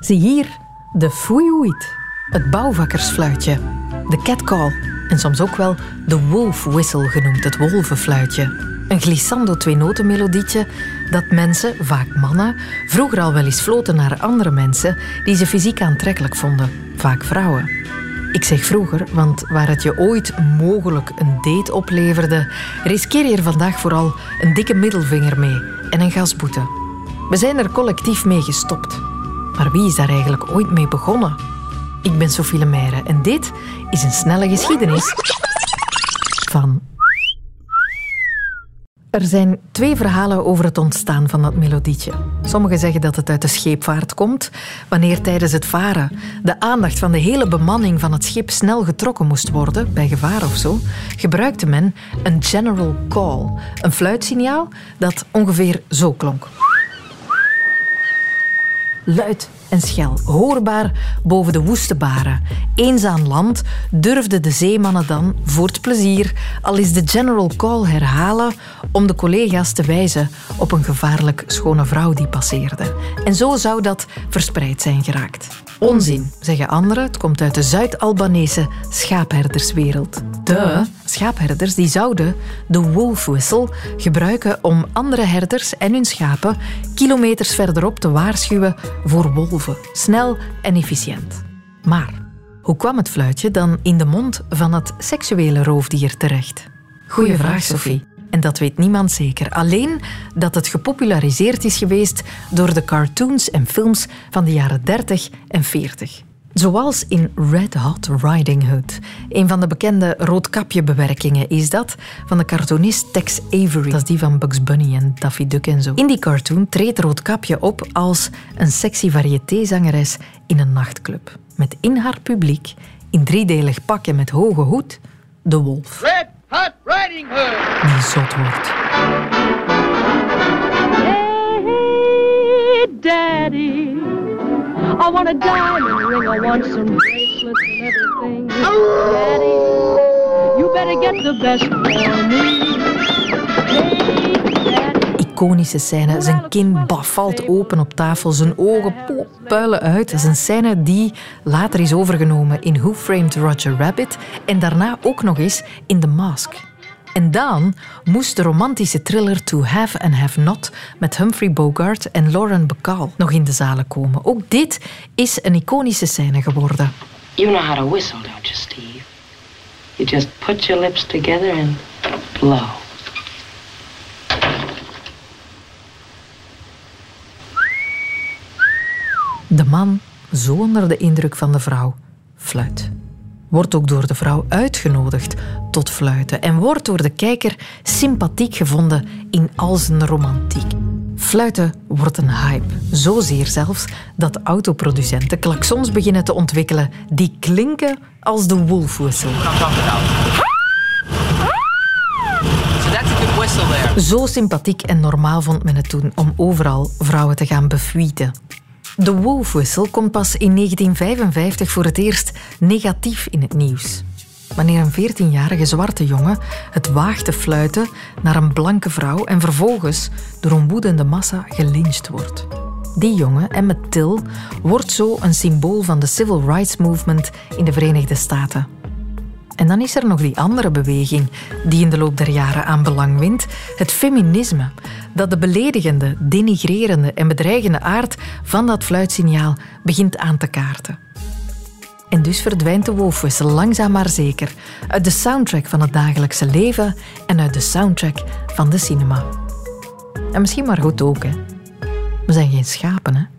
Zie hier de fouilloeit, het bouwvakkersfluitje, de catcall en soms ook wel de wolf whistle genoemd, het wolvenfluitje. Een glissando twee-noten-melodietje dat mensen, vaak mannen, vroeger al wel eens floten naar andere mensen die ze fysiek aantrekkelijk vonden, vaak vrouwen. Ik zeg vroeger, want waar het je ooit mogelijk een date opleverde, riskeer je er vandaag vooral een dikke middelvinger mee en een gasboete. We zijn er collectief mee gestopt. Maar wie is daar eigenlijk ooit mee begonnen? Ik ben Sophie Lemaire en dit is een snelle geschiedenis van er zijn twee verhalen over het ontstaan van dat melodietje. Sommigen zeggen dat het uit de scheepvaart komt, wanneer tijdens het varen de aandacht van de hele bemanning van het schip snel getrokken moest worden, bij gevaar of zo, gebruikte men een general call, een fluitsignaal dat ongeveer zo klonk. Luid en schel, hoorbaar boven de woeste baren. Eens aan land durfden de zeemannen dan, voor het plezier, al is de general call herhalen om de collega's te wijzen op een gevaarlijk schone vrouw die passeerde. En zo zou dat verspreid zijn geraakt. Onzin, zeggen anderen. Het komt uit de Zuid-Albanese schaapherderswereld. De schaapherders die zouden de wolf whistle gebruiken om andere herders en hun schapen kilometers verderop te waarschuwen voor wolven. Snel en efficiënt. Maar hoe kwam het fluitje dan in de mond van het seksuele roofdier terecht? Goeie vraag, Sophie. En dat weet niemand zeker. Alleen dat het gepopulariseerd is geweest door de cartoons en films van de jaren 30 en 40. Zoals in Red Hot Riding Hood. Een van de bekende roodkapje-bewerkingen is dat van de cartoonist Tex Avery. Dat is die van Bugs Bunny en Daffy Duck en zo. In die cartoon treedt Roodkapje op als een sexy variétézangeres in een nachtclub. Met in haar publiek, in driedelig pak en met hoge hoed, de wolf. Red Hot Riding Hood! Die zot wordt. Hey, Daddy, I want a diamond ring. I want some bracelets and everything. Daddy, you better get the best for me. Iconische scène. Zijn kin baf, valt open op tafel, zijn ogen puilen uit. Dat is een scène die later is overgenomen in Who Framed Roger Rabbit en daarna ook nog eens in The Mask. En dan moest de romantische thriller To Have and Have Not met Humphrey Bogart en Lauren Bacall nog in de zalen komen. Ook dit is een iconische scène geworden. You know how to whistle, don't you, Steve? You just put your lips together and blow. De man, zo onder de indruk van de vrouw, fluit. Wordt ook door de vrouw uitgenodigd tot fluiten en wordt door de kijker sympathiek gevonden in al zijn romantiek. Fluiten wordt een hype, zozeer zelfs dat autoproducenten klaksons beginnen te ontwikkelen die klinken als de whistle there. Zo sympathiek en normaal vond men het toen om overal vrouwen te gaan befuiten. De wolfwissel komt pas in 1955 voor het eerst negatief in het nieuws. Wanneer een 14-jarige zwarte jongen het waagt te fluiten naar een blanke vrouw en vervolgens door een woedende massa gelyncht wordt. Die jongen, Emmett Till, wordt zo een symbool van de Civil Rights Movement in de Verenigde Staten. En dan is er nog die andere beweging die in de loop der jaren aan belang wint: het feminisme. Dat de beledigende, denigrerende en bedreigende aard van dat fluitsignaal begint aan te kaarten. En dus verdwijnt de wolfwissel langzaam maar zeker uit de soundtrack van het dagelijkse leven en uit de soundtrack van de cinema. En misschien maar goed ook, hè? We zijn geen schapen, hè?